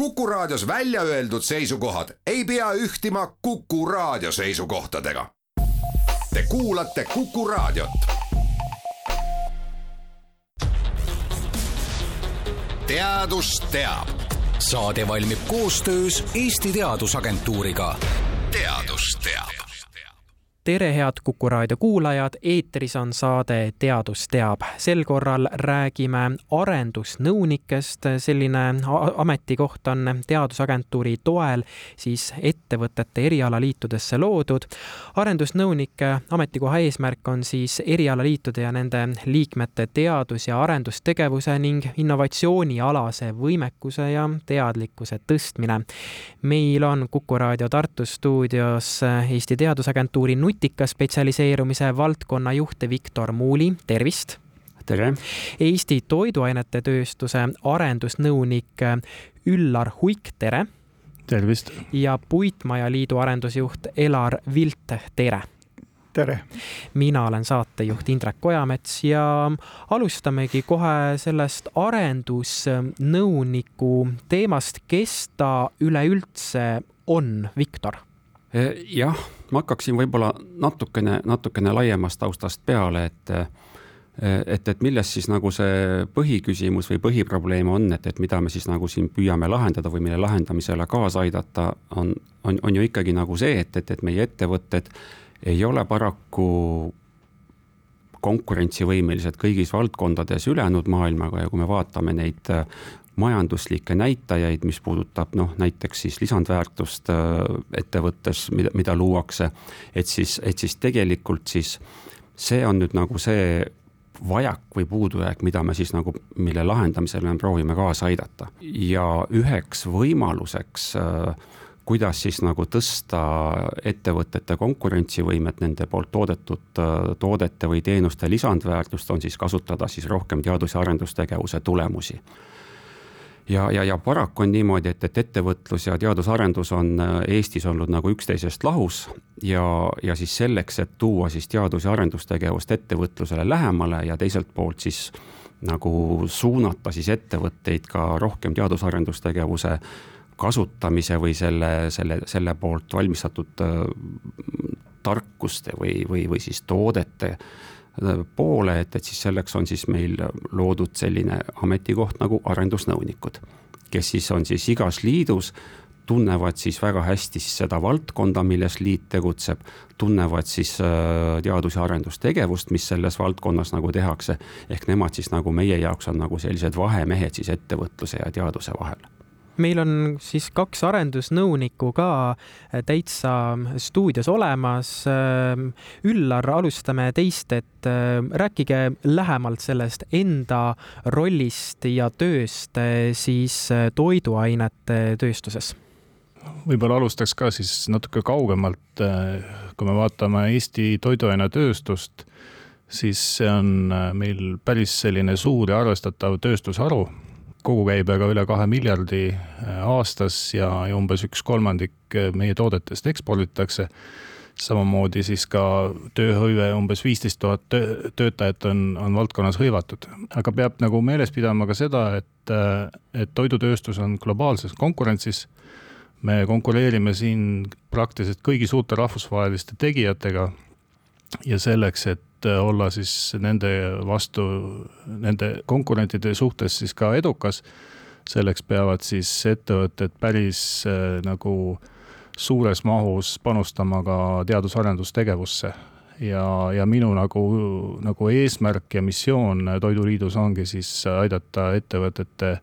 Kuku Raadios välja öeldud seisukohad ei pea ühtima Kuku Raadio seisukohtadega. Te kuulate Kuku Raadiot. teadus teab. saade valmib koostöös Eesti Teadusagentuuriga. teadus teab tere, head Kuku raadio kuulajad, eetris on saade Teadus teab. sel korral räägime arendusnõunikest, selline ametikoht on Teadusagentuuri toel siis ettevõtete erialaliitudesse loodud. arendusnõunike ametikoha eesmärk on siis erialaliitude ja nende liikmete teadus- ja arendustegevuse ning innovatsioonialase võimekuse ja teadlikkuse tõstmine. meil on Kuku raadio Tartu stuudios Eesti Teadusagentuuri nutika spetsialiseerumise valdkonna juht Viktor Muuli, tervist! tere! Eesti Toiduainete Tööstuse arendusnõunik Üllar Huik, tere! tervist! ja Puitmaja Liidu arendusjuht Elar Vilt, tere! tere! mina olen saatejuht Indrek Ojamets ja alustamegi kohe sellest arendusnõuniku teemast, kes ta üleüldse on, Viktor jah, ma hakkaksin võib-olla natukene, natukene laiemast taustast peale, et eh, et, et milles siis nagu see põhiküsimus või põhiprobleem on, et, et mida me siis nagu siin püüame lahendada või mille lahendamisele kaasa aidata, on, on, on ju ikkagi nagu see, et, et, et meie ettevõtted ei ole paraku konkurentsivõimelised kõigis valdkondades ülejäänud maailmaga ja kui me vaatame neid majanduslikke näitajaid, mis puudutab noh, näiteks siis lisandväärtust äh, ettevõttes, mida, mida luuakse. et siis, et siis tegelikult siis see on nüüd nagu see vajak või puudujääk, mida me siis nagu, mille lahendamisele me proovime kaasa aidata. ja üheks võimaluseks äh, kuidas siis nagu tõsta ettevõtete konkurentsivõimet, nende poolt toodetud äh, toodete või teenuste lisandväärtust, on siis kasutada siis rohkem teadus- ja arendustegevuse tulemusi ja, ja, ja paraku on niimoodi, et, et ettevõtlus ja teadusarendus on äh, Eestis olnud nagu üksteisest lahus ja, ja siis selleks, et tuua siis teadus- ja arendustegevust ettevõtlusele lähemale ja teiselt poolt siis nagu suunata siis ettevõtteid ka rohkem teadus-arendustegevuse kasutamise või selle, selle, selle poolt valmistatud äh, tarkuste või, või, või siis toodete poole, et, et siis selleks on siis meil loodud selline ametikoht nagu arendusnõunikud, kes siis on siis igas liidus tunnevad siis väga hästi siis seda valdkonda, milles liit tegutseb, tunnevad siis äh, teadus- ja arendustegevust, mis selles valdkonnas nagu tehakse. ehk nemad siis nagu meie jaoks on nagu sellised vahemehed siis ettevõtluse ja teaduse vahel meil on siis kaks arendusnõunikku ka äh, täitsa stuudios olemas. Ähm, Üllar, alustame teist, et äh, rääkige lähemalt sellest enda rollist ja tööst äh, siis toiduainete tööstuses võib-olla alustaks ka siis natuke kaugemalt. kui me vaatame Eesti toiduainetööstust, siis see on meil päris selline suur ja arvestatav tööstusharu kogukäibega üle kahe miljardi äh, aastas ja, ja umbes üks kolmandik äh, meie toodetest eksporditakse. samamoodi siis ka tööhõive, umbes viisteist tuhat töötajat on, on valdkonnas hõivatud. aga peab nagu meeles pidama ka seda, et, äh, et toidutööstus on globaalses konkurentsis. me konkureerime siin praktiliselt kõigi suurte rahvusvaheliste tegijatega. ja selleks, et et äh, olla siis nende vastu, nende konkurentide suhtes siis ka edukas. selleks peavad siis ettevõtted päris äh, nagu suures mahus panustama ka teadus-arendustegevusse ja, ja minu nagu, nagu eesmärk ja missioon Toiduliidus ongi siis aidata ettevõtete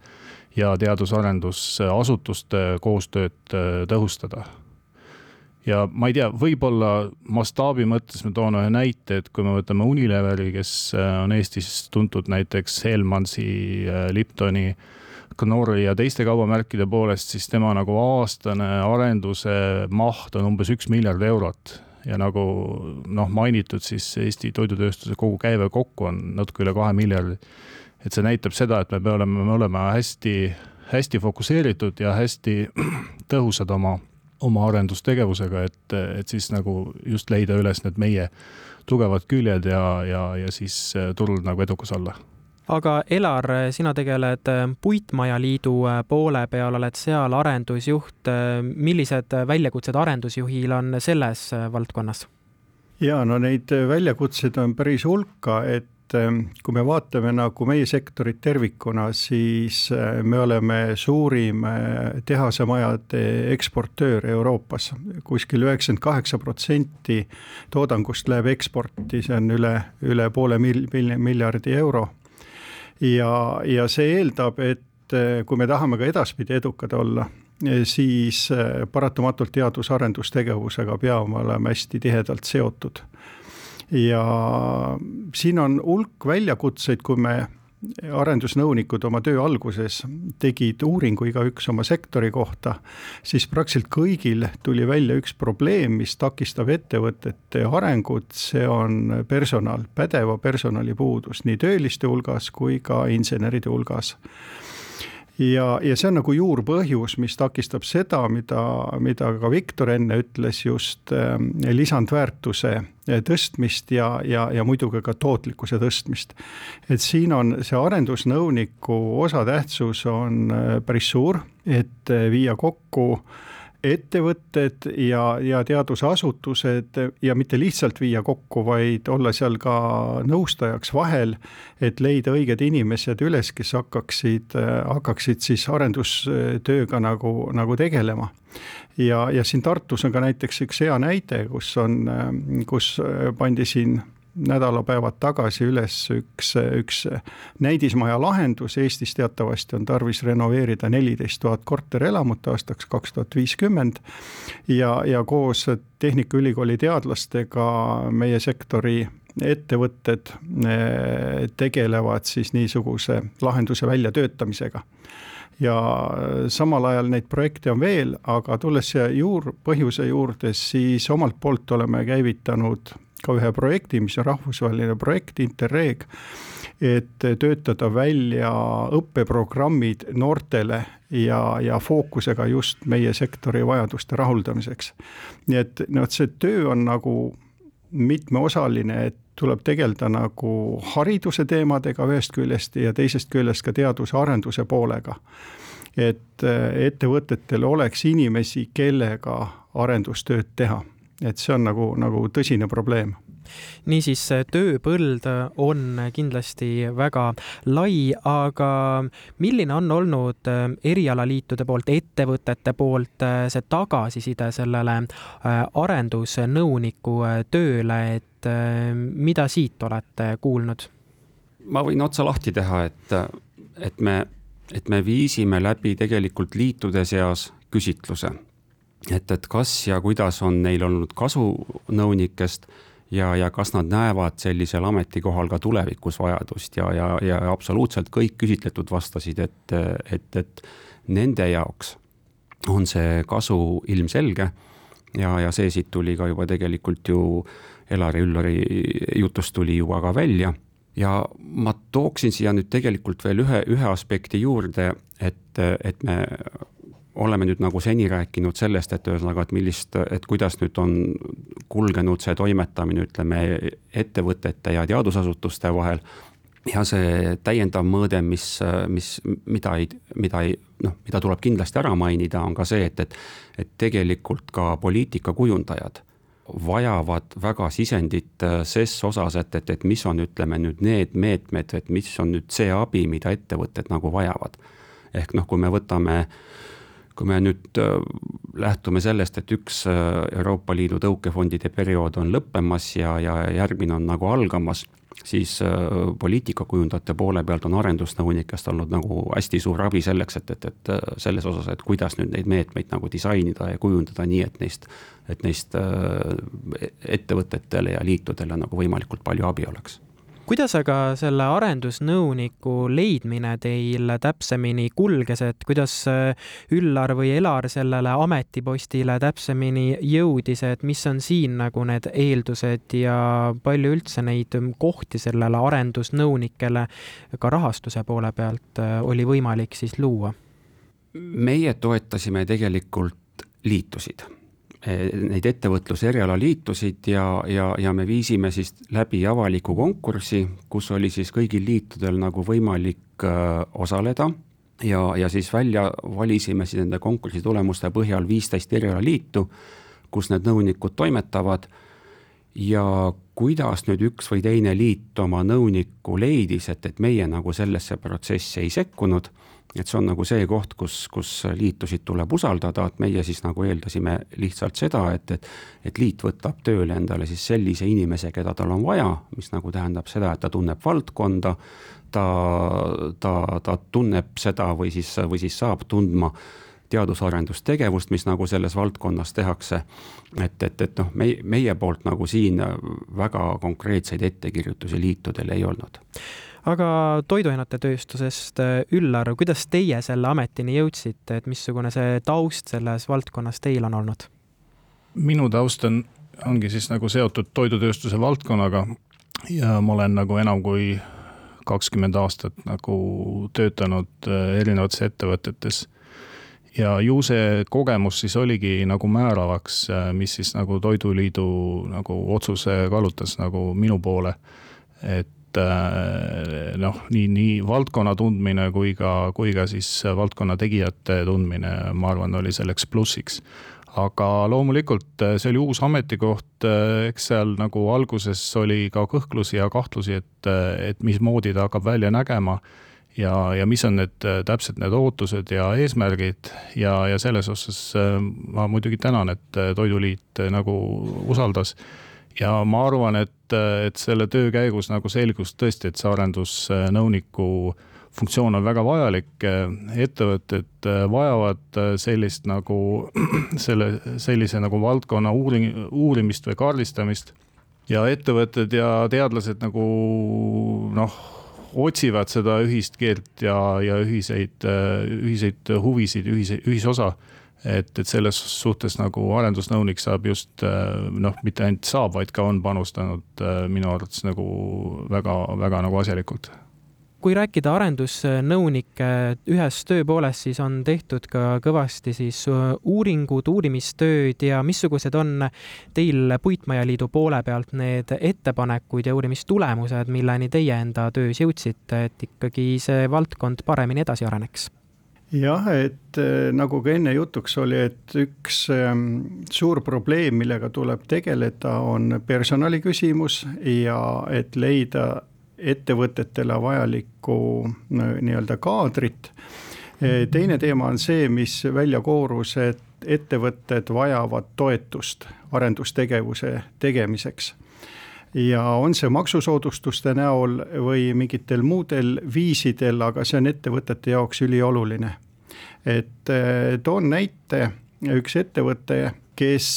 ja teadus-arendusasutuste koostööd äh, tõhustada ja ma ei tea, võib-olla mastaabi mõttes ma toon ühe näite, et kui me võtame Unileveri, kes äh, on Eestis tuntud näiteks Helmansi, äh, Liptoni, Knorri ja teiste kaubamärkide poolest, siis tema nagu aastane arenduse maht on umbes üks miljard eurot ja nagu noh, mainitud, siis Eesti toidutööstuse kogu käive kokku on natuke üle kahe miljardi. et see näitab seda, et me peame olema, me olema hästi, hästi fokusseeritud ja hästi tõhusad oma oma arendustegevusega, et, et siis nagu just leida üles need meie tugevad küljed ja, ja, ja siis äh, turul nagu edukas olla aga Elar, sina tegeled Puitmajaliidu poole peal, oled seal arendusjuht. millised väljakutsed arendusjuhil on selles valdkonnas? ja no neid väljakutseid on päris hulka, et kui me vaatame nagu meie sektorit tervikuna, siis me oleme suurim tehasemajade eksportöör Euroopas kuskil. kuskil üheksakümmend kaheksa protsenti toodangust läheb eksporti, see on üle, üle poole mil-, miljardi euro. ja, ja see eeldab, et kui me tahame ka edaspidi edukad olla siis paratamatult teadus-arendustegevusega peame olema hästi tihedalt seotud. Ja siin on hulk väljakutseid, kui me arendusnõunikud oma töö alguses tegid uuringu igaüks oma sektori kohta, siis praktiliselt kõigil tuli välja üks probleem, mis takistab ettevõtete arengut, see on personal, pädeva personali puudus nii tööliste hulgas kui ka inseneride hulgas ja, ja see on nagu juurpõhjus, mis takistab seda, mida, mida ka Viktor enne ütles, just äh, lisandväärtuse äh, tõstmist ja, ja, ja muidugi ka tootlikkuse tõstmist. et siin on see arendusnõuniku osatähtsus on äh, päris suur, et viia kokku äh, ettevõtted ja, ja teadusasutused ja mitte lihtsalt viia kokku, vaid olla seal ka nõustajaks vahel, et leida õiged inimesed üles, kes hakkaksid, hakkaksid siis arendustööga nagu, nagu tegelema. Ja, ja siin Tartus on ka näiteks üks hea näide, kus on, kus pandi siin nädalapäevad tagasi üles üks, üks näidismaja lahendus, Eestis teatavasti on tarvis renoveerida neliteist tuhat korterelamut aastaks kaks tuhat viiskümmend. Ja, ja koos Tehnikaülikooli teadlastega meie sektori ettevõtted eh, tegelevad siis niisuguse lahenduse väljatöötamisega. Ja samal ajal neid projekte on veel, aga tulles siia juurpõhjuse juurde, siis omalt poolt oleme käivitanud ka ühe projekti, mis on rahvusvaheline projekt Interreg, et töötada välja õppeprogrammid noortele ja, ja fookusega just meie sektori vajaduste rahuldamiseks. nii et noh, et see töö on nagu mitmeosaline, et tuleb tegeleda nagu hariduse teemadega ühest küljest ja teisest küljest ka teaduse-arenduse poolega. et ettevõtetel oleks inimesi, kellega arendustööd teha et see on nagu, nagu tõsine probleem niisiis, tööpõld on kindlasti väga lai, aga milline on olnud äh, erialaliitude poolt, ettevõtete poolt äh, see tagasiside sellele äh, arendusnõuniku tööle, et mida siit olete kuulnud? ma võin otsa lahti teha, et, et me, et me viisime läbi tegelikult liitude seas küsitluse et, et kas ja kuidas on neil olnud kasu nõunikest ja, ja kas nad näevad sellisel ametikohal ka tulevikus vajadust ja, ja, ja absoluutselt kõik küsitletud vastasid, et, et, et nende jaoks on see kasu ilmselge. ja, ja see siit tuli ka juba tegelikult ju Elari Üllari jutust tuli juba ka välja. ja ma tooksin siia nüüd tegelikult veel ühe, ühe aspekti juurde, et, et me oleme nüüd nagu seni rääkinud sellest, et ühesõnaga, et millist, et kuidas nüüd on kulgenud see toimetamine, ütleme, ettevõtete ja teadusasutuste vahel. ja see täiendav mõõde, mis, mis, mida ei, mida ei, noh, mida tuleb kindlasti ära mainida, on ka see, et, et, et tegelikult ka poliitikakujundajad vajavad väga sisendit ses osas, et, et, et mis on, ütleme nüüd need meetmed, et mis on nüüd see abi, mida ettevõtted nagu vajavad. ehk noh, kui me võtame äh, kui me nüüd äh, lähtume sellest, et üks äh, Euroopa Liidu tõukefondide periood on lõppemas ja, ja järgmine on nagu algamas, siis äh, poliitikakujundajate poole pealt on arendusnõunikest olnud nagu hästi suur abi selleks, et, et, et selles osas, et kuidas nüüd neid meetmeid nagu disainida ja kujundada nii, et neist, et neist ettevõtetele ja liitudele nagu võimalikult palju abi oleks kuidas aga selle arendusnõuniku leidmine teil täpsemini kulges, et kuidas äh, Üllar või Elar sellele ametipostile täpsemini jõudis, et mis on siin nagu need eeldused ja palju üldse neid kohti sellele arendusnõunikele ka rahastuse poole pealt äh, oli võimalik siis luua? meie toetasime tegelikult liitusid neid ettevõtluse erialaliitusid ja, ja, ja me viisime siis läbi avaliku konkursi, kus oli siis kõigil liitudel nagu võimalik osaleda. Ja, ja siis välja valisime siis nende konkursi tulemuste põhjal viisteist erialaliitu, kus need nõunikud toimetavad. Ja kuidas nüüd üks või teine liit oma nõunikku leidis, et, et meie nagu sellesse protsessi ei sekkunud, et see on nagu see koht, kus, kus liitusid tuleb usaldada, et meie siis nagu eeldasime lihtsalt seda, et, et et liit võtab tööle endale siis sellise inimese, keda tal on vaja, mis nagu tähendab seda, et ta tunneb valdkonda, ta, ta, ta tunneb seda või siis, või siis saab tundma teadus-arendustegevust, mis nagu selles valdkonnas tehakse. et, et, et noh, meie, meie poolt nagu siin väga konkreetseid ettekirjutusi liitudel ei olnud aga toiduainete tööstusest, Üllar, kuidas teie selle ametini jõudsite, et missugune see taust selles valdkonnas teil on olnud? minu taust on, ongi siis nagu seotud toidutööstuse valdkonnaga ja ma olen nagu enam kui kakskümmend aastat nagu töötanud äh, erinevates ettevõtetes ja ju see kogemus siis oligi nagu määravaks, äh, mis siis nagu Toiduliidu nagu otsuse kallutas nagu minu poole. et äh, noh, nii, nii valdkonna tundmine kui ka, kui ka siis valdkonna tegijate tundmine, ma arvan, oli selleks plussiks aga loomulikult äh, see oli uus ametikoht, eks seal nagu alguses oli ka kõhklusi ja kahtlusi, et, et mismoodi ta hakkab välja nägema ja, ja mis on need äh, täpselt need ootused ja eesmärgid ja, ja selles osas äh, ma muidugi tänan, et äh, Toiduliit nagu usaldas. Ja ma arvan, et, et selle töö käigus nagu selgus tõesti, et see arendusnõuniku funktsioon on väga vajalik, ettevõtted vajavad sellist nagu selle, sellise nagu valdkonna uuri-, uurimist või kaardistamist ja ettevõtted ja teadlased nagu noh otsivad seda ühist keelt ja, ja ühiseid, ühiseid huvisid, ühise, ühisosa. Et, et selles suhtes nagu arendusnõunik saab just noh, mitte ainult saab, vaid ka on panustanud minu arvates nagu väga-väga nagu asjalikult kui rääkida arendusnõunike ühest tööpoolest, siis on tehtud ka kõvasti siis äh, uuringud, uurimistööd ja missugused on teil Puitmajaliidu poole pealt need ettepanekud ja uurimistulemused, milleni teie enda töös jõudsite, et ikkagi see valdkond paremini edasi areneks? Jah, et äh, nagu ka enne jutuks oli, et üks ähm, suur probleem, millega tuleb tegeleda, on personali küsimus ja et leida ettevõtetele vajalikku nii-öelda kaadrit. teine teema on see, mis välja koorus, et ettevõtted vajavad toetust arendustegevuse tegemiseks ja on see maksusoodustuste näol või mingitel muudel viisidel, aga see on ettevõtete jaoks ülioluline. et eh, toon näite, üks ettevõte, kes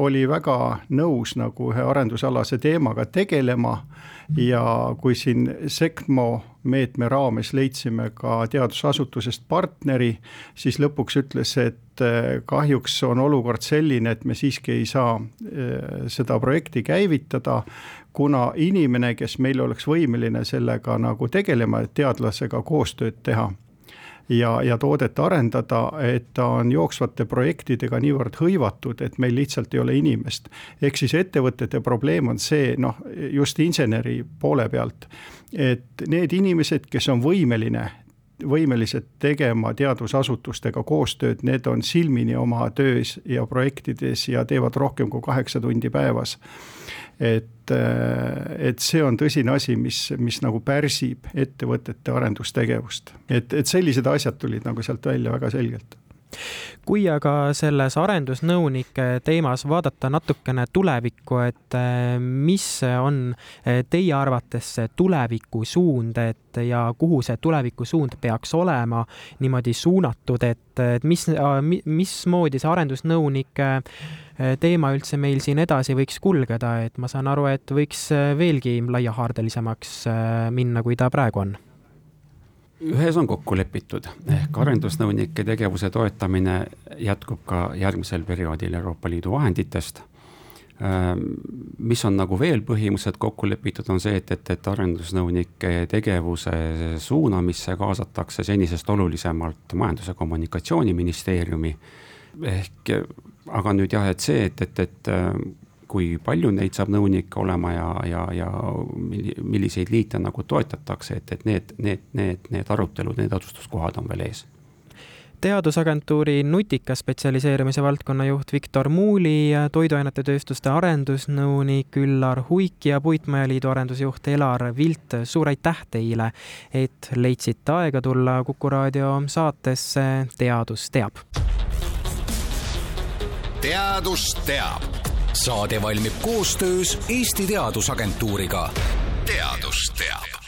oli väga nõus nagu ühe arendusalase teemaga tegelema ja kui siin SECMO meetme raames leidsime ka teadusasutusest partneri, siis lõpuks ütles, et eh, kahjuks on olukord selline, et me siiski ei saa eh, seda projekti käivitada, kuna inimene, kes meil oleks võimeline sellega nagu tegelema, teadlasega koostööd teha ja, ja toodet arendada, et ta on jooksvate projektidega niivõrd hõivatud, et meil lihtsalt ei ole inimest. ehk siis ettevõtete probleem on see, noh, just inseneri poole pealt, et need inimesed, kes on võimeline võimelised tegema teadusasutustega koostööd, need on silmini oma töös ja projektides ja teevad rohkem kui kaheksa tundi päevas et, äh, et see on tõsine asi, mis, mis nagu pärsib ettevõtete arendustegevust. et, et sellised asjad tulid nagu sealt välja väga selgelt kui aga selles arendusnõunike teemas vaadata natukene tulevikku, et äh, mis on äh, teie arvates see tulevikusuund, et ja kuhu see tulevikusuund peaks olema niimoodi suunatud, et, et mis, mismoodi see arendusnõunike Äh, teema üldse meil siin edasi võiks kulgeda, et ma saan aru, et võiks äh, veelgi laiahaardelisemaks äh, minna, kui ta praegu on ühes on kokku lepitud, ehk arendusnõunike tegevuse toetamine jätkub ka järgmisel perioodil Euroopa Liidu vahenditest. mis on nagu veel põhimõtteliselt kokku lepitud, on see, et, et, et arendusnõunike tegevuse suunamisse kaasatakse senisest olulisemalt Majandus- ja Kommunikatsiooniministeeriumi ehk aga nüüd jah, et see, et, et, et kui palju neid saab nõunikke olema ja, ja, ja milliseid liite nagu toetatakse, et, et need, need, need, need arutelud, need otsustuskohad on veel ees teadusagentuuri nutika spetsialiseerumise valdkonna juht Viktor Muuli, toiduainete tööstuste arendusnõunik Üllar Huik ja Puitmajaliidu arendusjuht Elar Vilt, suur aitäh teile, et leidsite aega tulla Kuku raadio saatesse Teadus teab. teadus teab saade valmib koostöös Eesti Teadusagentuuriga. teadus teab